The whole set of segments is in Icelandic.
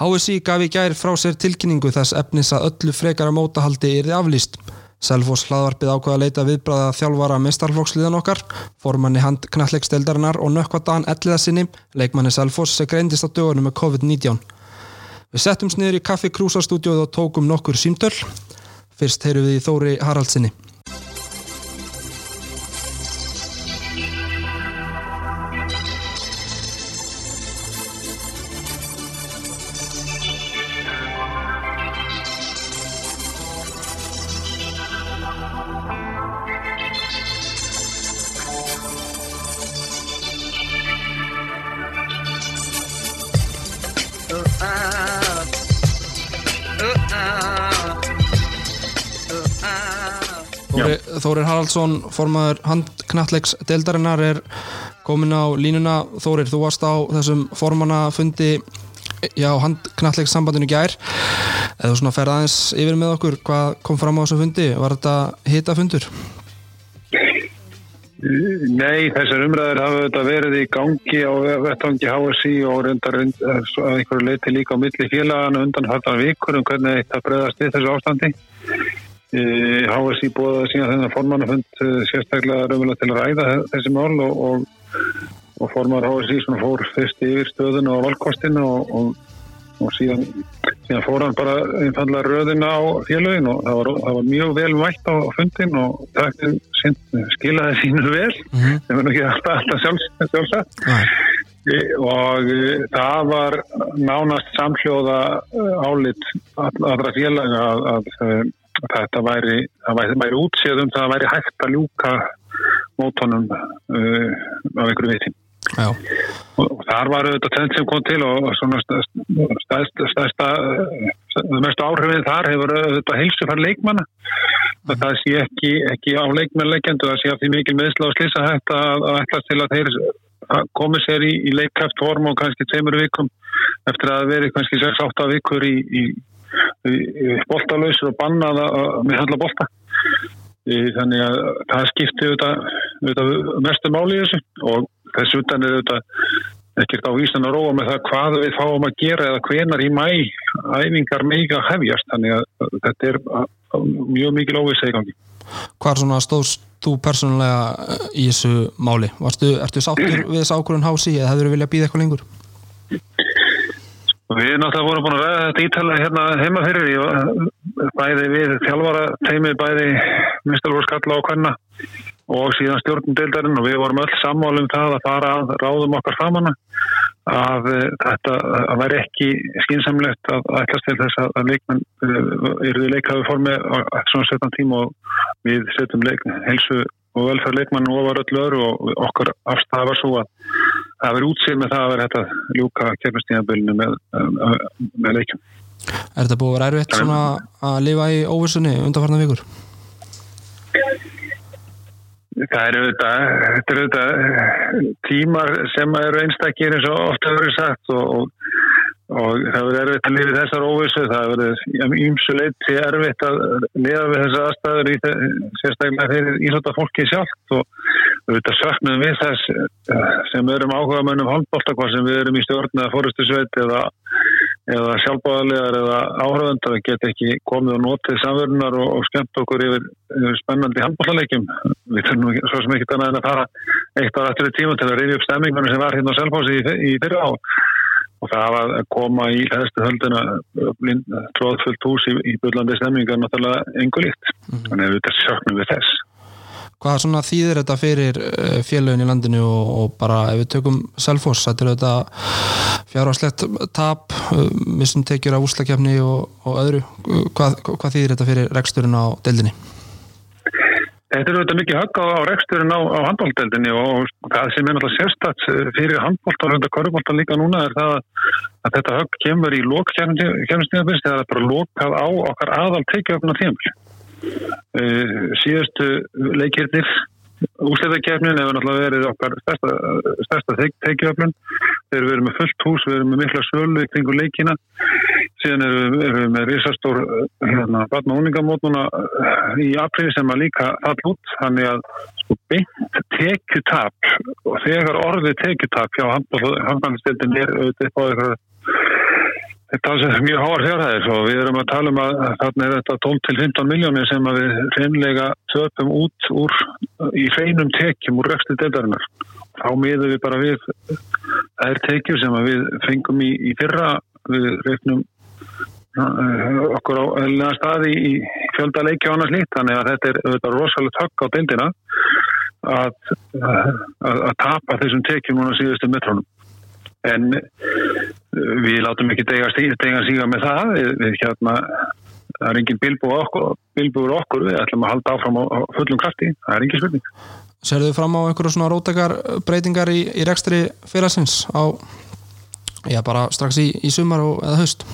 HSI gaf í gær frá sér tilkynningu þess efnis að öllu frekara mótahaldi þið aflýst. Selfos hlaðvarpið ákvaða að leita viðbræða þjálfara mistarflóksliðan okkar, formanni hand knallegsteildarinnar og nökkvataðan elliða sinni, leikmanni Selfos sem greindist á dögunum með COVID-19. Við settum sniður í kaffi krúsarstúdjóð og tókum nokkur símtöl. Fyrst heyru við í Þóri Haraldsinni. Haraldsson, formaður handknallegs deildarinnar er komin á línuna. Þórir, þú varst á þessum formannafundi já, handknallegs sambandinu gær. Eða svona ferð aðeins yfir með okkur, hvað kom fram á þessum fundi? Var þetta hita fundur? Nei, þessar umræður hafa þetta verið í gangi á vettvangi HSI og reyndar að einhverju leiti líka á milli félagana undan hartan vikur um hvernig þetta bregðast við þessu ástandi. HSI búið að sína þennan formannafund sérstaklega raunverulega til að ræða þessi mál og, og, og formar HSI fór fyrst yfir stöðun og valkostinu og, og síðan, síðan fór hann bara einfallega röðina á félagin og það var, það var mjög vel mætt á fundin og taktin skilaði sínu vel. Mm -hmm. það var ekki alltaf, alltaf sjálfs, sjálfsagt. Og það var nánast samhljóða álit allra félaga að, að þetta væri, væri, væri útséð um það að væri hægt að ljúka mótonum uh, á einhverju veitin og, og þar var auðvitað tenn sem kom til og svona stærsta, stærsta það mestu áhrifin þar hefur auðvitað heilsufar leikmanna. Mm. það sé ekki, ekki á leikmannleikendu það sé að því mikil meðsla og slisa hægt að, að ætla til að þeir komið sér í, í leikkraft form og kannski tveimur vikum eftir að veri kannski 6-8 vikur í, í boltalauðsir og bannað með handla bolta þannig að það skipti auðvitað mestu máli í þessu og þessu utan er auðvitað ekkert á vísan að róa með það hvað við fáum að gera eða hvenar í mæ æfingar meiga hefjast þannig að þetta er mjög mikil óvisa í gangi Hvað er svona stóðst þú persónulega í þessu máli? Varstu, ertu sáttur við þessu ákvörðun hási eða hefur þú viljað býða eitthvað lengur? Við náttúrulega vorum búin að ræða þetta ítalega hérna heima fyrir. Bæði við þjálfara teimið bæði mistalvor skalla á kanna og síðan stjórnum deildarinn og við vorum öll sammálum það að fara að ráðum okkar framanna að þetta að væri ekki skynsamlegt að ætlast til þess að leikmenn eru við leikaðu formi á svona setjan tíma og við setjum leik, helsu og velferð leikmann ofar öllu öru og okkar afstæða var svo að það verið útsýr með það að vera hægt að ljúka kemurnstíðanbölinu með, með leikjum. Er þetta búið að vera erfitt svona að lifa í óvissunni undanfarnar vikur? Það eru auðvitað, þetta eru auðvitað tímar sem eru einstakir eins og ofta verið sagt og, og og það verður erfitt að lifa þessar óvissu það verður ímsu leiti erfitt að lifa við þessar aðstæður í sérstaklega fyrir ísota fólki sjálft. Og við veitum söknum við þess eh, sem erum áhuga mönnum handbólta hvað sem við erum í stjórn eða fóristusveit eða, eða sjálfbáðarlegar eða áhriföndar að geta ekki komið og notið samverðunar og, og skemmt okkur yfir, yfir spennandi handbóltalegjum við þurfum ekki svo sem ekki en að fara eitt ára eftir tíma til að reyði upp stemmingunum og það að koma í hæðstu hölduna tróðfullt hús í, í byllandi stemminga er náttúrulega engu líkt mm -hmm. þannig að við þetta sjöknum við þess Hvað svona þýðir þetta fyrir eh, félögin í landinu og, og bara ef við tökum Selfoss, þetta er þetta fjárháslegt tap eh, missum tekjur af úslakefni og, og öðru, hvað, hvað þýðir þetta fyrir reksturinn á deildinni? Þetta er auðvitað mikið högg á, á reksturinn á, á handbóldeldinni og það sem er náttúrulega sérstats fyrir handbólt og hundar korfbólta líka núna er það að þetta högg kemur í lók kemurstýðabist eða bara lókað á okkar aðal teikjöfna tímul. Uh, síðustu leikirnir úsleðakefnin hefur náttúrulega verið okkar stærsta, stærsta teikjöflun þegar við erum með fullt hús, við erum með mikla sölu kringu leikina. Síðan erum við, erum við með risastór hérna, batna úningamótnuna í april sem að líka all út. Þannig að sko beint tekjutap og þegar orðið tekjutap hjá handbæðistildin er auðvitað eitthvað Þetta er mjög háar fjárhæðir og við erum að tala um að þarna er þetta 12-15 miljónir sem við reynlega töpum út úr í hreinum tekjum úr röxti deildarinnar. Þá miðum við bara við er tekjur sem við fengum í, í fyrra. Við reynum uh, okkur á eðlega staði í fjölda leikja og annars lít þannig að þetta er, þetta er rosalega tökk á deildina að, að, að tapa þessum tekjum núna síðustu metrónum en við látum ekki dega síga með það. Við, við hérna það er engin bilbúr okkur, bilbúr okkur. Við ætlum að halda áfram á, á fullum krafti. Það er engin spurning. Serðu þið fram á einhverju svona rótakar breytingar í, í rekstri fyrirsins á já bara strax í, í sumar og, eða haust?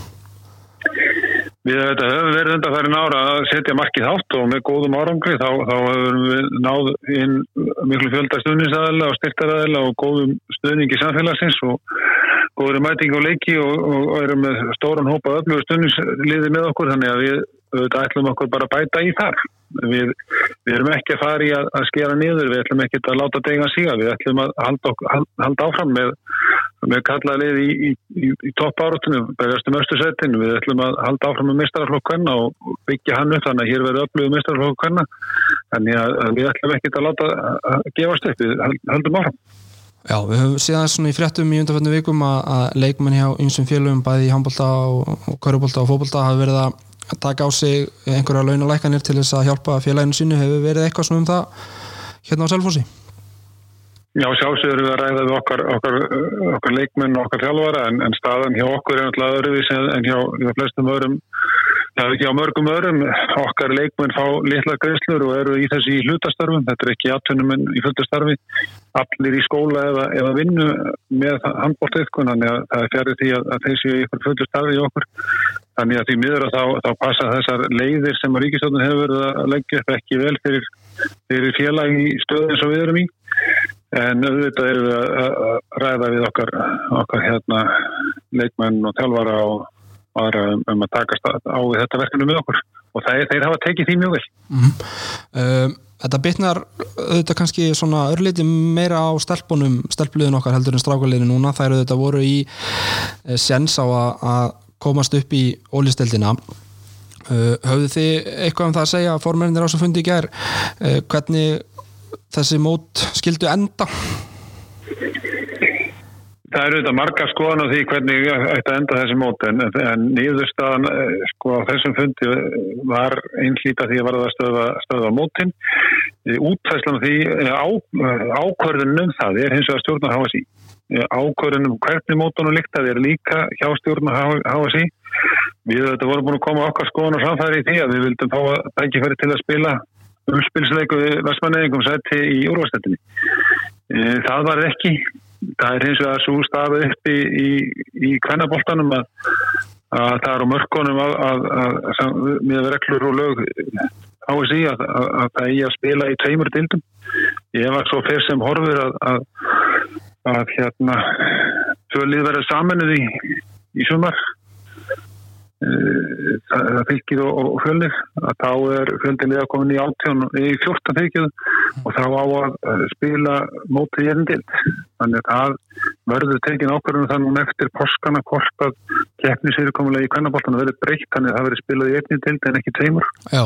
Við höfum verið enda færi nára að setja markið átt og með góðum árangri þá, þá höfum við náð inn miklu fjölda stuðninsæðila og styrtaræðila og góðum stuðningi samfélagsins og góður mæting á leiki og, og, og erum með stóran hópa öflugur stuðnisliði með okkur þannig að við auðvitað ætlum okkur bara að bæta í þar. Við, við erum ekki að fara í að, að skera niður, við ætlum ekki að láta dega síga, við ætlum að halda, halda áfram með, með kallalið í, í, í, í toppáratunum, berjastum östusettinu, við ætlum að halda áfram með mistaraflokk og byggja hann upp þannig að hér verður öflugum mistaraflokk þannig að við ætlum ekki að láta að gefast upp, við haldum áfram. Já, við höfum síðan svona í fréttum í undanfjörnum vikum að, að leikmenn hjá einsum félögum bæði í handbólta og, körubólta og fókbólta hafa verið að taka á sig einhverja launalækanir til þess að hjálpa félaginu sínu hefur verið eitthvað svona um það hérna á Selfossi? Já, sjálfsögur við að ræða við okkar, okkar, okkar leikmenn og okkar þjálfara en, en staðan hjá okkur er náttúrulega öðruvís en, en hjá, hjá flestum öðrum er ekki á mörgum öðrum okkar leikmenn fá litla greiðslur og eru í þessi hlutastarfum, þetta er ekki atvinnum en í fulltastarfi, allir í skóla eða, eða vinnu með handbóltiðkun, þannig að það er fjarið því að, að þessi ykkur fulltastarfi í okkur. Þannig að því miður að þá, þá passa þessar leiðir sem að Ríkistjóðin hefur verið að leggja upp ekki vel fyrir, fyrir félagi stöðin sem við erum í. En auðvitað erum við að ræða við okkar, okkar hérna, leikmenn og þjálfara og aðra um, um að takast á þetta verkefni með okkur. Og það, þeir hafa tekið því mjög vel. Mm -hmm. um, Þetta bitnar auðvitað kannski svona örliti meira á stelpunum, stelpliðin okkar heldur en strákuleginu núna, þær auðvitað voru í e, sens á að komast upp í ólisteldina uh, höfðu þið eitthvað um það að segja að formennir á sem fundi í gerð uh, hvernig þessi mót skildu enda? Það eru þetta marga skoðan á því hvernig þetta enda þessi mót en, en nýðurstaðan eh, sko á þessum fundi var einhlýta því að var það stöða, stöða mótin útfæslan því á, ákvörðunum það er hins vegar stjórnar HSI ákvörðunum hvernig mótunum líkt að er líka hjá stjórnar HSI við þetta vorum búin að koma okkar skoðan og samfæri í því að við vildum fá að tækifæri til að spila umspilsleiku Vestmanneðingum sætti í úrvarsleitinni. E, það var ekki. Það er hins vegar svo stafu upp í, í, í kvennaboltanum að, að það eru mörkunum að, að, að með reglur og lög á þessi að það eigi að spila í tveimur dildum. Ég var svo fyrr sem horfur að hérna fjölið verið saminuð í, í sumar það fylgir og fjölnir. Að þá er fjöldinlega komin í 18 í 14 fylgið og þá á að eh, spila mótið jærindild þannig að það verður tekin ákvarðunum þannig eftir poskana hvort að keppnisýrikomulega í kvennaboltana verður breytt. Þannig að það verður spilað í jærindild en ekki tveimur. Já.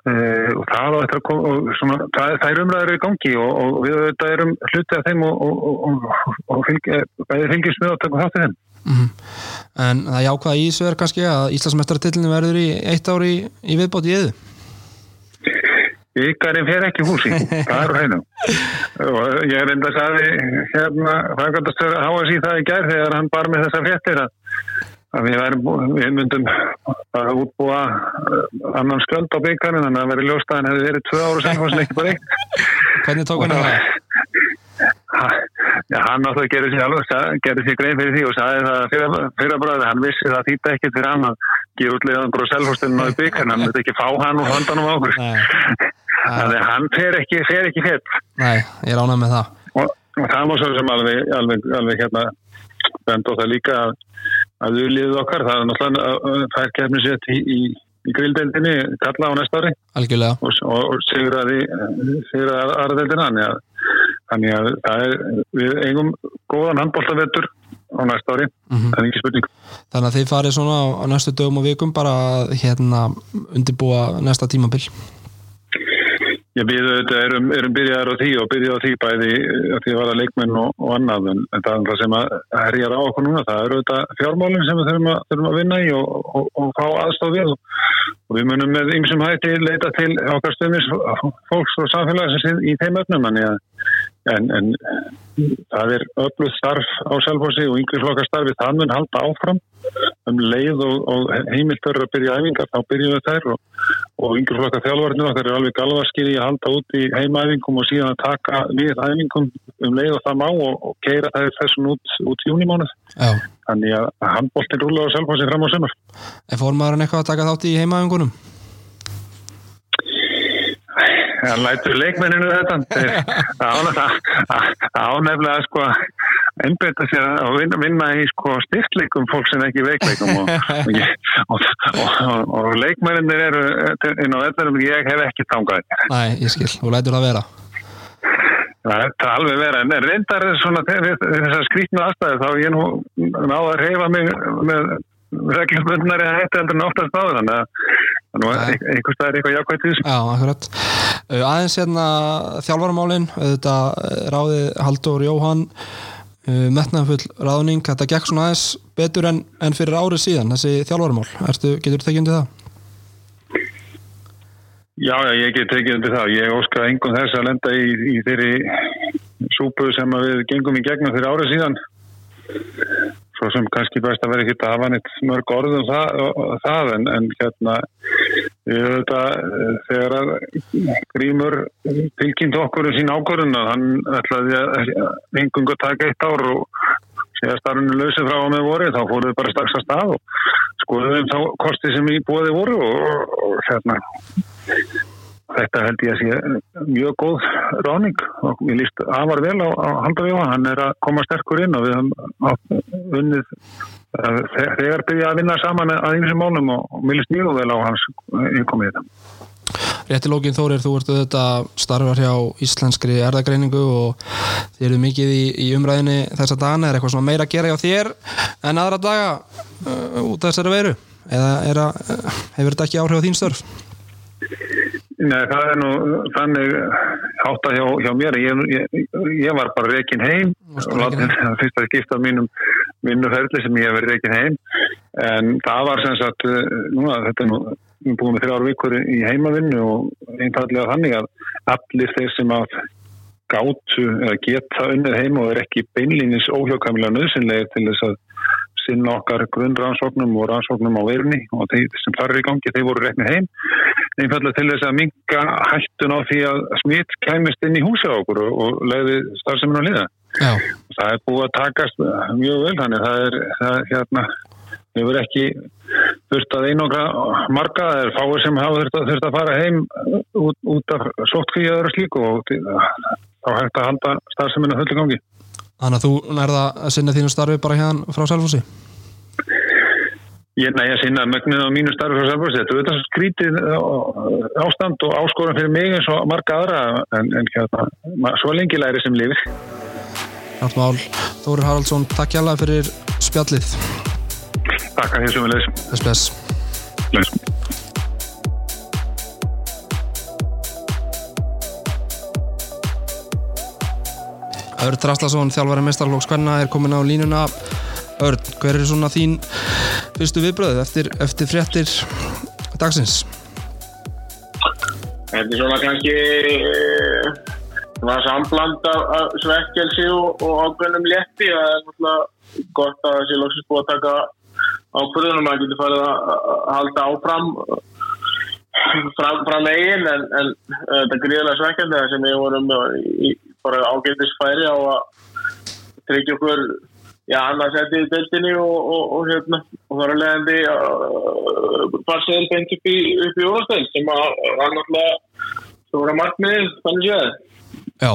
Uh, og það, og svona, það, það er umræður í gangi og, og við erum hlutið af þeim og, fylgjum smið og tökum þáttið þeim mm -hmm. En það jákvæða í þessu er kannski að Íslandsmestartillinu verður í eitt ári í, í viðbót í eðu Ykkarinn fer ekki húsi það er hreinu og ég er enda að sagði hérna, frækvæmdastöður háa síð það í gerð þegar hann bar með þessa fjettir að að við, værum, við myndum að útbúa annan skjöld á byggjarinn þannig að það verið ljóst að hann hefði verið tvö ára sem var ekki bara eitt Hvernig tók hann það? Já, hann náttúrulega gerði sér alveg, gerði sér grein fyrir því og sagði það fyrir, fyrir bræði, hann vissi það þýtti ekki fyrir hann að gefa útlegaðan bara selfhóstinu á byggjarinn, hann myndi ekki fá hann og handan um ákur þannig að hann fer ekki, fer ekki fett Nei, ég ránaði með það. Og, og það var svo sem alveg, alveg, alveg hérna bend á það líka að liðum okkar, það er náttúrulega það kefnisett í, í, í grildeldinni kalla á næsta ári. Algjörlega. og, og, og sigraði sigraði aðradeldina þannig að, að við eigum góðan handbóltavettur á næsta ári. Mhm. það er ekki spurning. Þannig að þið farið svona á, næstu dögum og vikum bara að hérna undirbúa næsta tímabil. Ég við erum, erum byrjaðar á því og byrjaði á því bæði að því að vara leikmenn og, og annað en, en það er það sem að herjar á okkur núna. Það eru auðvitað fjármálinn sem við þurfum að, þurfum að vinna í og, og, og fá aðstof við. Og við munum með ymsum hætti leita til okkar stöðnis fólks og samfélagsins í þeim öfnum en, en, en það er öfluð starf á Selfossi og yngri flokkar starfi það mun halda áfram. Um leið og, og heimilt verður að byrja æfingar þá byrjum við þær og, og yngri flokkar þjálfarnir okkar er alveg galvaskir í að halda út í heimaæfingum og síðan að taka við æfingum um leið og það má og, og keira þær þessum út, út júnimánuð þannig að handbóltinn rúla á Selfossi fram á sömur en fór maður eitthvað að taka þátt í heimaðingunum? Það lætur leikmenninu þetta. Ánefnilega sko einbeta sér að vinna, vinna í sko styrkleikum fólk sem ekki veikleikum og, og, og, og leikmenninir eru inn á veldarum ég hef ekki tangað Nei, ég skil, þú lætur það vera. Það er alveg vera, en reyndar svona þessar skrítnu aðstæði þá ég nú náða að reyfa mig með reglumundnari að hætti heldur en oftast áður þannig að einhvers það er eitthvað jákvæmt í þessu. Já, akkurat Aðeins hérna þjálfaramálin auðvitað uh, ráðið Haldur Jóhann uh, metnaðanfull ráðning þetta gekk svona aðeins betur en, en fyrir árið síðan, þessi þjálfaramál Ertu, getur þú tekið undir það? Já, já, ég get tekið undir það. Ég óska engum þess að lenda í, í þeirri súpu sem við gengum í gegnum fyrir árið síðan. Svo sem kannski best að vera ekki að hafa neitt mörg orðum það, það en, en hérna ég veit að þegar að Grímur tilkynnt okkur um sín ákvörðun að hann ætlaði að engung að taka eitt ár og segja starfinu lausi frá að með voru þá fóruð bara strax að stað og skoðum þá kosti sem í bóði voru og, og hérna þetta held ég að sé mjög góð ráning og ég líst afar vel á, á Haldarjóa, hann er að koma sterkur inn og við höfum unnið þegar byrja að vinna saman að einsum málum og, mér líst mjög vel á hans innkomið þetta Rétti lógin Þórir, þú ert auðvitað starfar hjá íslenskri erðagreiningu og þið eru mikið í, í umræðinni þessa dagana, er eitthvað svona meira að gera hjá þér en aðra daga uh, út af þessari veiru? Eða að, uh, hefur þetta ekki áhrif á þín störf? Nei, það er nú þannig hátta hjá, hjá mér. Ég, ég, ég var bara reygin heim það fyrst að skipta mínum vinnuferðli sem ég hef verið reygin heim. En það var sem sagt núna þetta er nú, búum með þrjár vikur í heimavinnu og einfallega þannig að allir þeir sem að gátu eða geta unnið heim og er ekki beinlýnis óhjókamilega nöðsynlega til þess að sinna okkar grunnrannsóknum og rannsóknum á verunni og þeir sem þar er í gangi, þeir voru reknið heim einfallega til þess að minga hættun á því að smitt kæmist inn í húsa okkur og, og leiði starfseminn á liða. Já. Það er búið að takast mjög vel, þannig það er, það hérna, við verðum ekki þurft að einokra marga, það er fáið sem hafa þurft að, þurft að fara heim út, út af sóttkvíjaður og slíku og þá hægt að halda starfseminn á hullu gangi. Þannig að þú nærða að sinna þínu starfi bara hérna frá Selfossi? Ég næja að sinna mögnuð á mínu starfi frá Selfossi. Þetta er þetta skrítið ástand og áskoran fyrir mig eins og marga aðra en, en hérna, svo lengi læri sem lifir. Nátt mál. Þórir Haraldsson, takk hjá alveg fyrir spjallið. Takk að þessum við leysum. Bless, bless. Bless. Örn Traslason, þjálfari mestarlóks hvernig er komin á línuna Örn, hver er svona þín fyrstu viðbröð eftir, eftir fréttir dagsins? Þetta er svona kannski svona sambland af svekkelsi og, og ákveðnum létti það er náttúrulega gott að það sé lóksins búið að taka ákveðunum að það getur farið að halda áfram fram, fram eigin en, en þetta er gríðilega svekkjandi sem við vorum í bara ágættis færi á að tryggja okkur já, annars setið í deltinni og, og, og hérna, og þar að leiðandi uh, bara segil beint upp í, upp í óvastöld sem að var náttúrulega stóra markmiðið, þannig séð Já,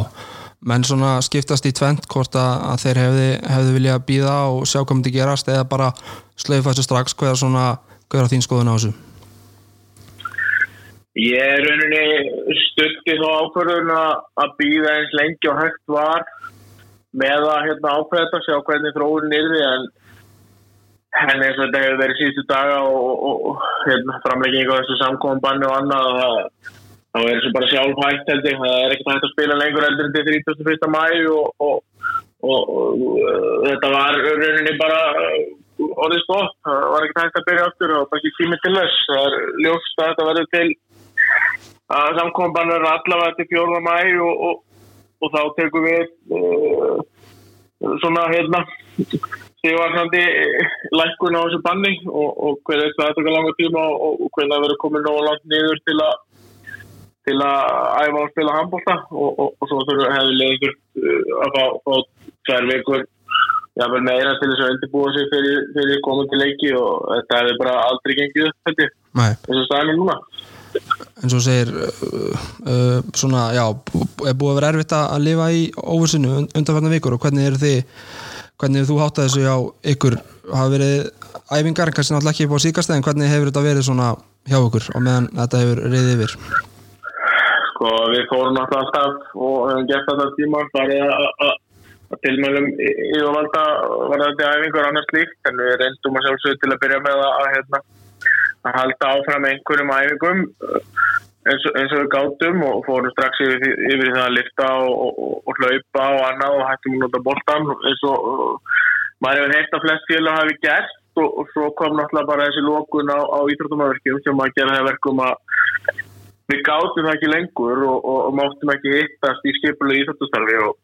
menn svona skiptast í tvent hvort að þeir hefði, hefði viljað býða og sjá hvað myndi gerast eða bara slöifa þessu strax er svona, er á þín skoðun á þessu? Ég er rauninni stuttið á ákvörðun að býða eins lengi og hægt var með að hérna, ákveða þetta, sjá hvernig þróunin er því en en eins og þetta hefur verið síðustu daga og, og, hérna, framlegging á þessu samkómbanni og annað þá er þessu bara sjálf hægt held ég, það er ekkert hægt að spila lengur heldur en til 31. mæ og, og, og þetta var rauninni bara orðið stótt, það var ekkert hægt að byrja aftur og bara ekki tími til þess það er ljóst að þetta verður til að samkómbanni er allavega til 4. mæ og þá tekum við uh, svona hérna stíðvarnandi lækkun á þessu banni og, og hvernig þetta er taka langa tíma og, og hvernig það verður komið nógu langt niður til að til að æfa og spila handbólta og, og svo þurfum við hefði leiður uh, að fá, tvær vikur jáfnvel meira til þess að undirbúa sig fyrir, fyrir komið til leiki og þetta hefði bara aldrei gengið upp þetta og staðinni núna En svo segir uh, uh, svona, já, er búið að vera erfitt að lifa í óvursinu undanfarnar vikur og hvernig eru þið hvernig þú hátta þessu á ykkur? Hafa verið æfingar, kannski náttúrulega ekki á síkastæðin, hvernig hefur þetta verið svona hjá ykkur og meðan þetta hefur reyðið yfir? Sko við fórum alltaf og hefum gert þetta tíma farið að tilmælum yfirvalda var þetta æfingar annars líkt en við reyndum að sjálfsögðu til að byrja með að, að, hérna, að halda áfram einhverjum æfingum eins og, eins og við gátum og fórum strax yfir, yfir það að lifta og, og, og hlaupa og annað og hættum að nota bóltan eins og maður hefur heilt að flest félag hafi gert og svo kom náttúrulega bara þessi lókun á, á íþróttumafverkjum sem að gera það verkum að við gátum það ekki lengur og máttum ekki hittast í skipulu íþróttustarfi og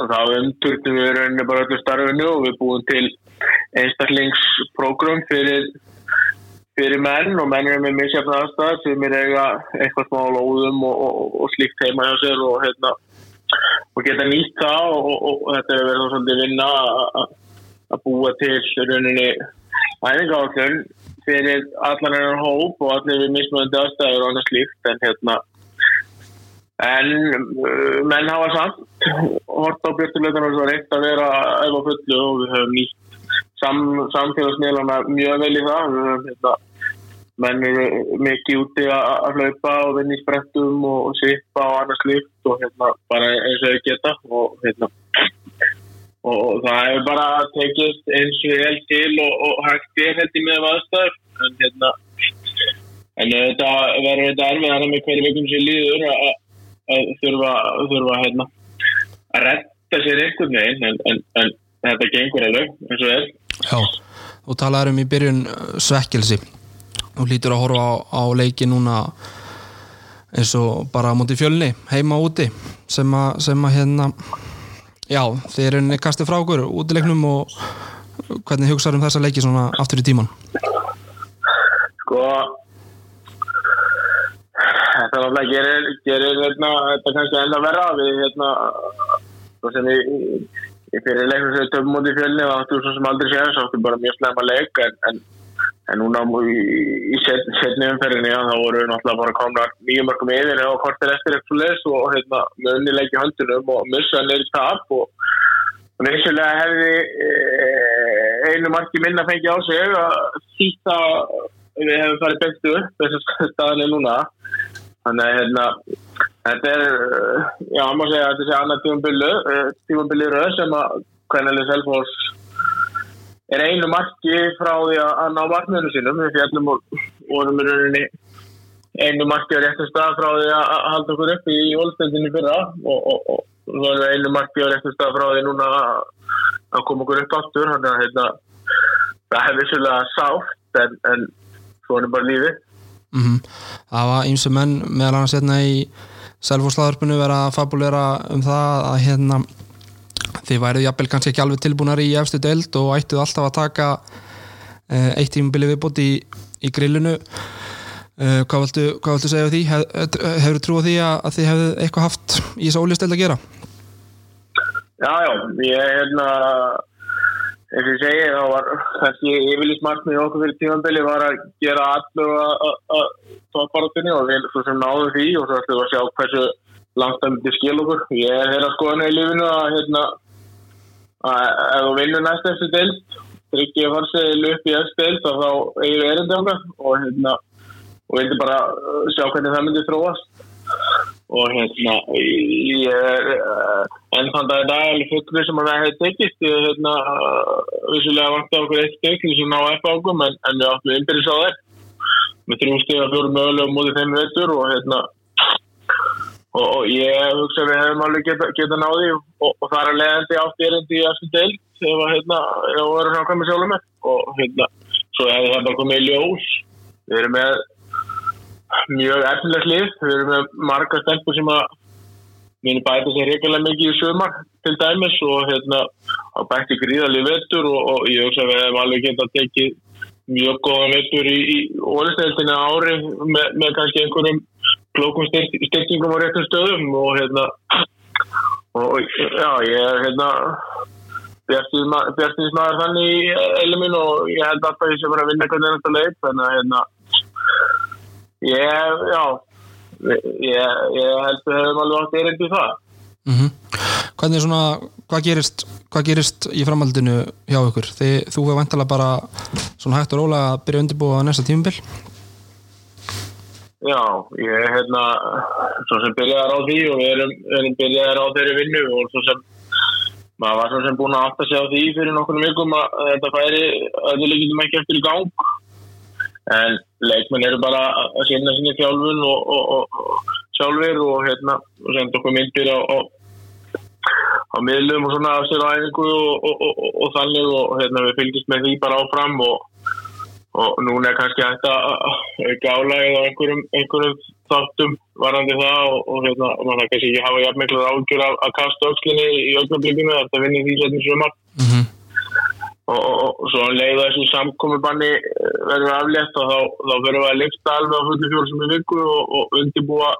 þá umturtum við rauninni bara öllu starfinu og við búum til einstaklingsprogram fyrir fyrir menn og menn er með misjafn aðstæð sem er eiga eitthvað smá lóðum og, og, og slíkt heima hjá sér og, hérna, og geta nýtt það og þetta er verið svolítið vinna að búa til rauninni æfingállun fyrir allan enn hóp og allir við mismöndi aðstæður og annað slíkt en hérna en uh, menn hafa samt hort á björnuleitunum sem var reynd að vera eða fullu og við höfum nýtt sam, samfélagsmiðlana mjög vel í það. Við höfum hérna menn eru mikið úti að hlaupa og vinna í sprettum og sippa og annars líft og hérna bara eins og þau geta og hérna. Og það hefur bara tekist eins og vel til og, og hægt ég held í með aðstæður. En hérna en þetta verður þetta erfið að með hverju vikum sem líður að, að þurfa, þurfa hérna, að retta sér einhvern veginn en, en, en þetta gengur alveg eins og vel Já, þú talaður um í byrjun svekkelsi og hlýtur að horfa á, á leiki núna eins og bara á móti fjölni heima úti sem að, sem að hérna já, þeir eru kastið frá okkur útileiknum og hvernig hugsaður um þessa leiki svona aftur í tíman Sko þetta gerir, gerir hérna, þetta kannski enda verða við hérna svo sem ég í fyrir leiknum sem við töfum út í fjölni og áttu svo sem aldrei séðan svo áttu bara mjög slemma leik en, en en núna í, í set, setni umferðinni þá voru við náttúrulega bara komna nýjum mörgum yfir og kortir eftir eitthvað les og hérna, unnileiki höndunum og missa neyri tap og vissulega hefði e, einu marki minna fengið á sig að þýtta við hefum farið bestu upp þessu staðinni núna. Þannig að hérna þetta er, já maður segja að þetta sé annað tífumbillu tífumbillu röð sem að hvernig Selfors er einu marki frá því að ná markmiðinu sínum við fjallum og vorum í rauninni einu marki á réttum stað frá því að halda okkur upp í ólstendinni fyrra og, og, og, og svo erum við einu marki á réttum stað frá því núna að koma okkur upp aftur þannig að heitna, það hefði svolítið sátt en, en svo er bara lífi mm -hmm. Það var eins og menn meðal annars hérna í Selfosslaðurpunu vera að fabulera um það að hérna þið værið jafnvel kannski ekki alveg tilbúinar í efstu deild og ættuð alltaf að taka uh, eitt tímubili viðbútt í, í grillinu uh, hvað viltu, hvað viltu segja því Hef, hefur þú trúið því að, að þið hefðu eitthvað haft í þessu ólisteld að gera? Já, já, ég er hérna eins og ég segi, þá var kannski yfirlýsmark með okkur fyrir tímambili var að gera allu að tóparátunni og við svo sem náðum því og svo ættum við að sjá hversu langt það myndi skil okkur. Ég er þeirra skoðan í lífinu að hérna að ef þú vinnur næst eftir deilt tryggja farsegil upp í eftir deilt og þá eigir við erindi okkar og hérna og vildi bara sjá hvernig það myndi þróast. Og hérna ég er uh, enn þann dag í dag alveg fullur sem að það hefði tekist. Ég hérna uh, vissulega vant á okkur eitt stygg þess að ná eftir águm en, en við áttum innbyrðis á þær með þrjú stygg að fjórum mögulegum mútið þeim veitur og hérna og, og ég hugsa að við hefum alveg geta, geta náði og, og það er að leiðandi átt erindi í eftir deilt ef að hérna, ef að vera nákvæmlega sjálfum með. Og hérna, svo hefði það bara komið í ljós. Við erum með mjög efnilegt lið, við erum með marga stelpur sem að muni bæta sér reyngilega mikið í sömar til dæmis. Og hérna að bætti gríðalið vettur og, og ég hugsa að við hefum alveg getað tekið mjög góða vettur í, í ólisteildinu ári með, með kannski einhverjum klókum styrkingum á réttum stöðum og hérna og já, ég er hérna bjartinsmaður þannig í eiluminn og ég held alltaf ég sé bara að vinna hvernig þetta leik þannig að hérna ég, já ég, ég held að við hefum alveg átt erindi það mm -hmm. Hvernig svona, hvað gerist hvað gerist í framhaldinu hjá ykkur? Þið, þú hefur vantilega bara svona hægt og róla að byrja undirbúa næsta tímubil Já, ég er hérna svo sem byrjaðar á því og við erum, erum byrjaðar á þeirri vinnu og svo sem maður var svo sem búin að átta sig á því fyrir nokkurnu vikum að þetta færi að við líkjum ekki eftir í gang. En leikmenn eru bara að sinna sinni fjálfun og, og, og sjálfur og hérna og senda okkur myndir á, á, á miðlum og svona af sér á æfingu og, og þannig og hérna við fylgjast með því bara áfram og núna er kannski hægt að gála eða einhverjum, einhverjum þáttum varandi það og hérna mann það kannski ekki hafa jafn miklu ágjur að, að kasta ökslinni í ögnablikinu þetta vinnir því setjum sumar. Mm -hmm og, og, og svo leiða þessu samkomiðbanni eh, verður aflétt og þá, þá verður við að lifta alveg á fullu fjóru sem er viku og, og undirbúa,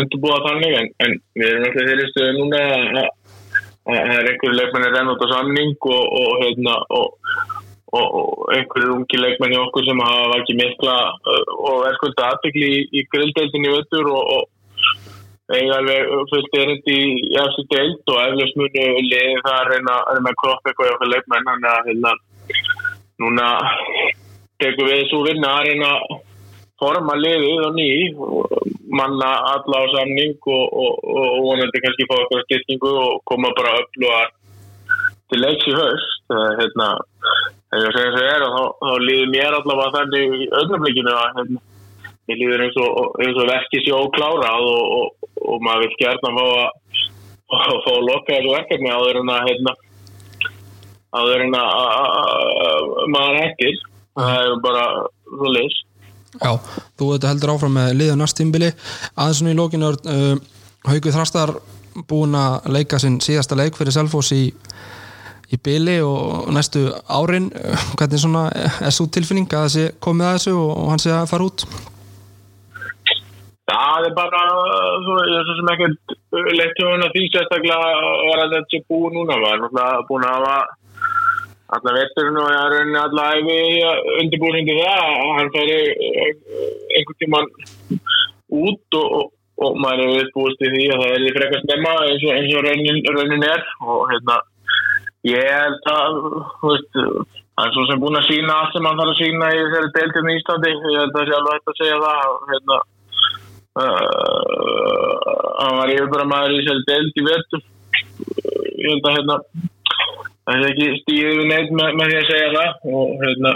undirbúa þannig. En, en við erum alltaf þeirri stöðu núna að það er einhverju leikmenni renn út á samning og hérna og einhverju ungi leikmenni okkur sem hafa ekki mikla eh, og er skulda aðbyggli í, í grilldeildinni vöttur og eiga alveg fullt erindi í eftir deilt og eflust munu liði það að reyna að reyna að kroppa eitthvað í okkar leikmenn þannig að hérna núna tekum við þessu vinna að reyna að forma liðið og ný manna alla á samning og, og, og vonandi kannski fá eitthvað styrkingu og koma bara að upplúa til leiks í höst hérna, þegar ég segja þess að það er og þá, þá líður mér allavega þannig í öðnablikinu að hérna mér líður eins og, og verkið sé óklárað og, og, og maður vil gerna fá að, að fá að loka þessu verkefni áður en að hérna, áður en að maður hættir. Það er bara svo leys Já, þú veit heldur áfram með liða næsttímbili aðeins svona í lókinu uh, Haugur Þrastar búin að leika sinn síðasta leik fyrir Selfos í í byli og næstu árin hvernig svona er svo tilfinning að það sé komið að þessu og hann sé að fara út? Það er bara svo, svo sem ekkert leitt hjá því sérstaklega var að þetta sé búið núna. Var búin að hafa alla vetturinn og ég har rauninni alla æfi undirbúin hindi það að hann færi eh, einhvern tíman út og, og, og maður er viðbúist í því að það er frekar stemma eins og, eins og raunin, raunin er og hérna ég held að veist, það er svo sem búin að sína allt sem hann þarf að sína í þessari deiltum í Íslandi. Ég held að það sé alveg hægt að segja það. Hérna hann var yfirbara í sér deild í vertu ég held að hérna það er ekki stíðið neitt með, með því að segja það. Og hérna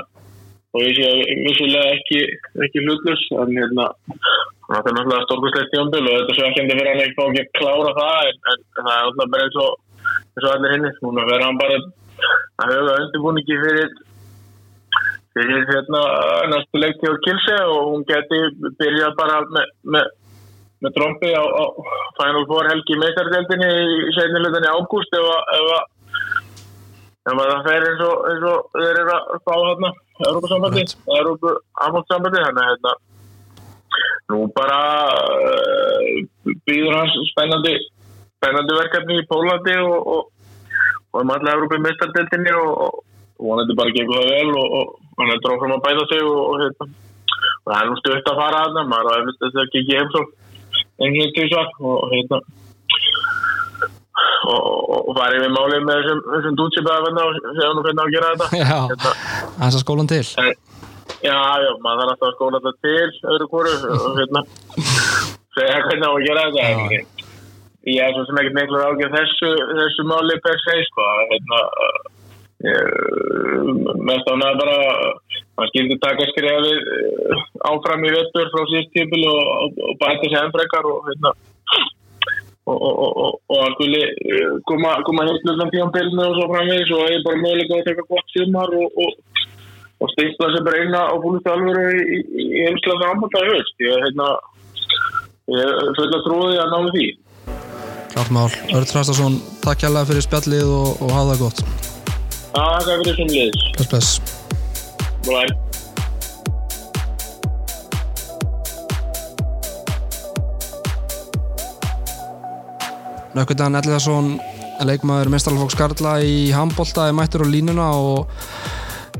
og ég sé að vissulega ekki ekki hlutlus en hérna það er náttúrulega stórkuslegt tjóndul og þetta svo ekki endur fyrir hann ekki fá ekki að klára það en, en það er náttúrulega bara eins og eins og allir hinni, núna verður hann bara að höfða undirbúningi fyrir fyrir hérna næstu leikti á Kilse og hún geti byrjað bara með, með, með trombi á, á Final Four helgi meðsardeldinni í setnilegðinni ágúst ef að ef það fer eins og, eins og þeir eru að fá hérna Európa-sambandi Európa-sambandi þannig að hérna nú bara uh, býður hans spennandi spennandi verkefni í Pólandi og, og, og um allar Európa-meðsardeldinni og vonandi bara gengur það vel og, hann er dróð fram að bæta sig og, hérna, það er nú stutt að fara að það maður er eftir þess að kikið heim svo enginn tísvar og hérna. Og farið við málið með þessum, þessum dútsipæða og segja nú hvernig að gera þetta. Já, hérna, það er skólan til. En, Já, já, maður þarf alltaf að skóla þetta til öðru kóru og hérna. Segja hvernig á að gera þetta en ég er svo sem ekkert miklu ágjör þessu, þessu máli per se sko. Hérna ég- mest ánægða bara maður skildi taka skrefið eh, áfram í vettur frá síðust tímil og, og, og bæta sér ennfrekar og hérna og, og, að eh, koma, koma hlutan tímanbylnu og svo framvegis og ég er bara mögulega að taka gott sumar og, stýsta þessi bara eina á fólkstu alvöru í, einslega framhaldar höst ég, hérna, ég er full að trúi að náðu því Klart mál, Örd Þrastarsson takk hjálpa fyrir spjallið og, og hafa það gott. Er fyrir sem liðs Bless, bless. Bye. Nökkutan Elliðarsson leikmaður mestaralfóks Karla í handbolta er mættur á línuna og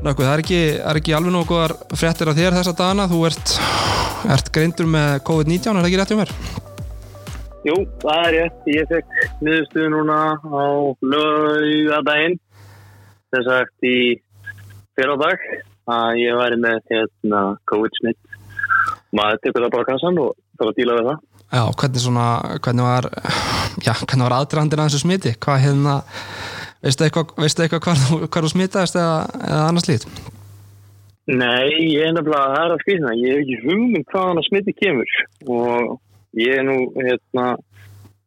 Nökku, það er ekki, er ekki alveg nógu góðar fréttir af þér þessa dagana. Þú ert, ert greindur með COVID-19 er það ekki rétt hjá mér? Jú, það er rétt. Ég fekk niðurstöðu núna á lögadaginn þess að í fyrradag að ég væri með hérna COVID-smitt. Maður tekur það bara kassan og það var að díla við það. Já, hvernig svona, hvernig var já, hvernig var aðdraðandinn að þessu smiti? Hvað hérna, veistu eitthvað, veistu eitthvað hvar, hvar þú smitaðist eða, eða annars lít? Nei, ég er nefnilega, það er að skýrna. Ég hef ekki hugmynd hvaðan að smitti kemur og ég er nú hérna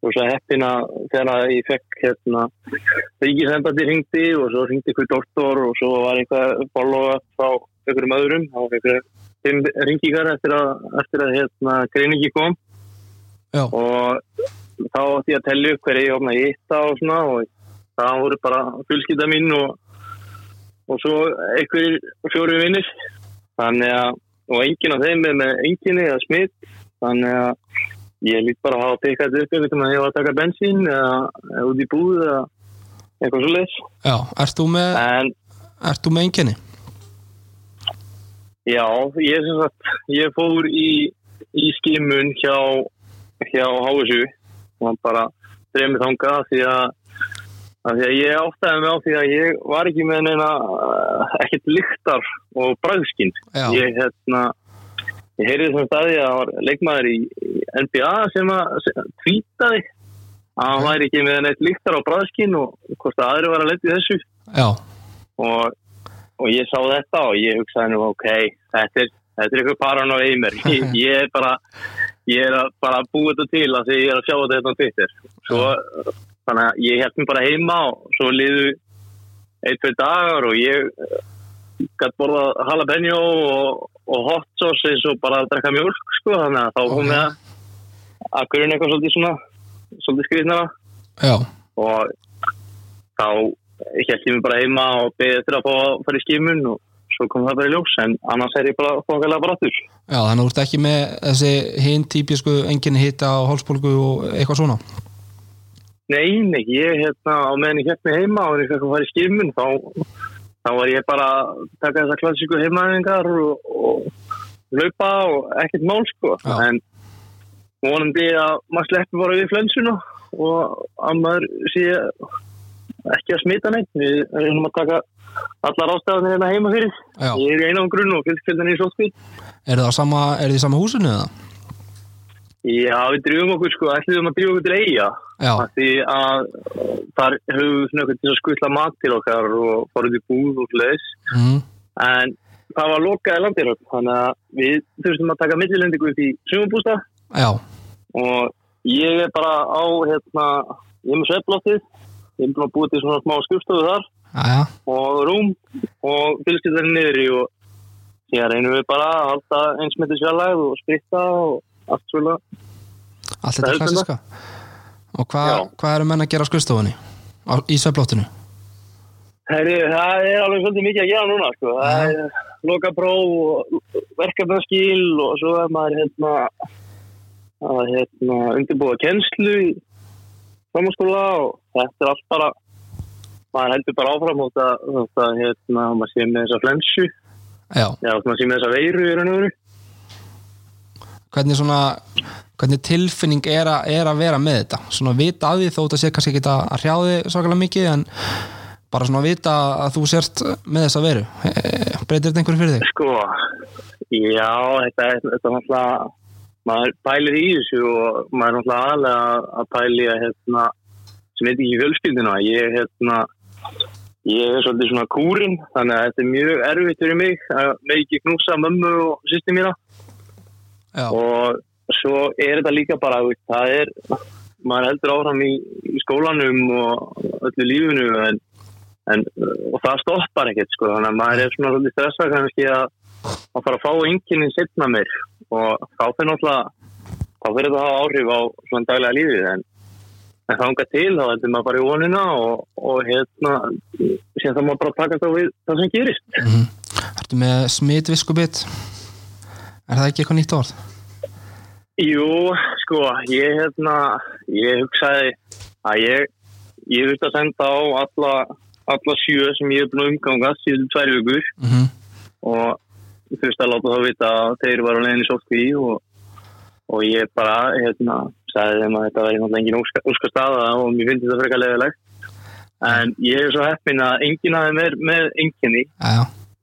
og svo heppin að þegar ég fekk hérna ríkisembandi hringdi og svo hringdi ykkur doktor og svo var einhver follow-up frá einhverjum öðrum. Þá var einhver fimm ringingar eftir að, eftir að hérna greiningi kom. Já. og þá átti ég að tellja upp hverja ég opnaði eitt og svona og það voru bara fjölskylda mín og, og svo einhverjir fjóri vinnir þannig að og enginn af þeim er með enginni eða smitt þannig að ég lít bara að hafa pikkað upp að ég var að taka bensín eða, út í búð eða eitthvað svo leis Já, ert þú með, þú með einkenni? já, ég sem sagt ég fór í, í skimun hjá hjá HSU og bara dreymið þanga því að af því að ég áttaði mig á því að ég var ekki með neina uh, ekkert lyktar og bræðskinn ég hérna ég heyrði þessum staði að það var leikmaður í, í NBA sem að að tvítaði að hann væri ekki með neitt líktar á bræðskinn og hvort að aðri var að leta í þessu. Já, og, og ég sá þetta og ég hugsaði nú ok, þetta er, þetta er eitthvað paran á eimer ég, ég er bara ég er að bara búið þetta til að því ég er að sjá þetta hérna á Twitter. Svo, þannig að ég held mér bara heima og svo liðu ein, tvei dagar og ég gætt borðað jalapeno og, og hot sauce eins og bara að drekka mjölk sko, þannig að þá kom ég að að grunna eitthvað svolítið svona svolítið skriðnara já, og þá held ég mig bara heima og beðið eftir að fá að fara í skimun og svo kom það bara í ljós en annars er ég bara fóðanlega bara aftur. Já, þannig að þú ert ekki með þessi hinn típisku enginni hitta og hálsbólgu og eitthvað svona? Nei, nei, ég hérna á meðan ég hérna heima og ég fekk að fara í skimun þá, þá var ég bara að taka þessar klassíku heimaðingar og, og laupa og ekkert mál sko. Já. en vonandi að maður sleppi bara við flensuna og að maður sé ekki að smita neitt. Við erum að taka allar ástafanir hérna heima fyrir. Já, ég er í einum grunn og fylgskjöldan í sótkví er það sama, er þið í sama húsinu eða? Já, við drifum okkur sko, ætlum að drifum okkur til eiga því að þar höfum við svona eitthvað til að skutla mat til okkar og fara út í búð og leis mm, en það var lokaði landiröld þannig að við þurftum að taka millilendingu upp í sumabústa já, og ég er bara á hérna, ég er með sveflóttið ég er að búið til svona smá skrifstofu þar já, já, og rúm og fylgskiptarinn niður í og síðan reynum við bara að halda einsmyndi sérlæð og spritta og allt svona allt þetta klassiska Og hvað hva eru menn að gera á skrifstofunni? Í sveflóttinu? Heri, það er alveg svolítið mikið að gera núna sko. það er loka próf og verkefnaskil og svo er maður hérna að hérna undirbúa kennslu í framhanskóla og þetta er allt bara maður heldur bara áfram og það hérna, maður sé með þessa flensu Já, já, maður sé með þessa veiru í raun og veru hvernig svona hvernig tilfinning er, a, er að vera með þetta? Svona vita að því þó þetta sé kannski ekki að hrjáði svakalega mikið en bara svona vita að þú sért með þessa veru. E, breytir þetta einhverju fyrir þig? sko, já, þetta er náttúrulega maður pælir í þessu og maður er náttúrulega aðlega að- að pæli að hérna, sem heit ekki fjölskyldina ég hérna ég er svolítið svona kúrin þannig að þetta er mjög erfitt fyrir mig að með ekki knúsa mömmu og sýsti mína Já, og svo er þetta líka bara það er, maður heldur áfram í, í skólanum og öllu lífinu en, en og það stoppar ekkert sko. Þannig að maður er svona svolítið stressað kannski að að fara að fá enginn setna mér og þá fyrir náttúrulega þá fyrir þetta að hafa áhrif á svona daglega lífið. En, en þá enga til þá heldur maður bara í vonina og, og hérna síðan þá maður bara taka þá við það sem gerist. Mhm. Ertu með smitviskubit? Er það ekki eitthvað nýtt orð? Jú, sko, ég hérna, ég hugsaði að ég, ég þurfti að senda á alla, alla sjö sem ég er búin að umgangast síðan tvær vikur. Mm og þú veist að láta þá vita að þeir var á leiðinni sótkví og, og ég bara, hérna, sagði þeim að þetta var náttúrulega engin óska, óska staða og mér finnst þetta frekar leiðilegt. En ég er svo heppin að enginn aðeins er með enginni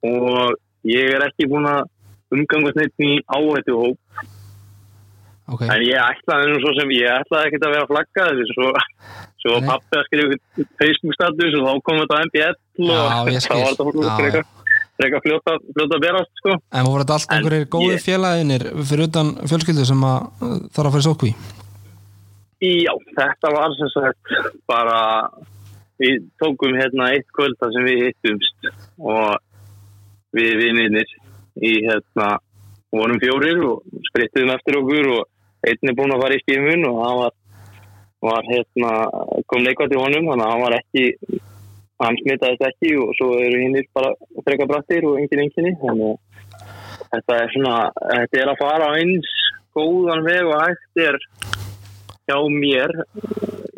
og ég er ekki búin að umgangast neitt í áhættu hóp ok En ég ætlaði nú svo sem ég ætlaði ekkert að vera að flagga þessu svo, svo Nei. pappi að skrifa Facebook status og þá kom þetta MBL og þá var þetta Já, frekar frekar fljóta, fljóta að berast sko. En voru þetta allt einhverjir góði félaginir fyrir utan fjölskyldu sem að uh, þarf að í sókví? Já, þetta var sem sagt bara við tókum hérna eitt kvöld þar sem við hittumst og við vinninir í hérna vorum fjórir og sprittum eftir okkur og einn er búinn að fara í skimun og hann var, var hérna, kom leikvært í honum þannig að hann var ekki hann smitaðist ekki og svo eru hinnir bara freka brattir og engin enginni þannig að þetta er svona þetta er að fara á eins góðan veg og hægt er hjá mér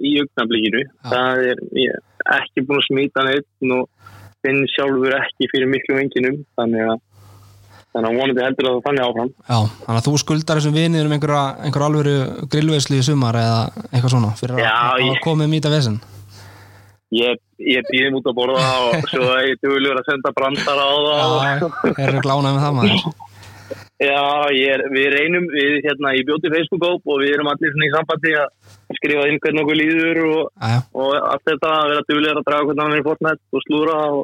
í augnablikinu. Það er er ekki búin að smita neitt og finn sjálfur ekki fyrir miklu enginum þannig að þannig að vonandi heldur að það þannig áfram. Já, þannig að þú skuldar þessum vinið um einhverja, einhverja alvöru grillveisli í sumar eða eitthvað svona fyrir Já, að, að ég- komið mýta vesen? Ég, ég býðum út að borða og svo er ég duglur að senda brandara á það Já, þeir eru glánað með það maður. Já, ég er, við reynum við hérna í bjóti Facebook-óp og við erum allir svona í sambandi að skrifa inn hvernig okkur líður og, og allt þetta að vera duglur að draga hvernig hann er í Fortnite og slúra og,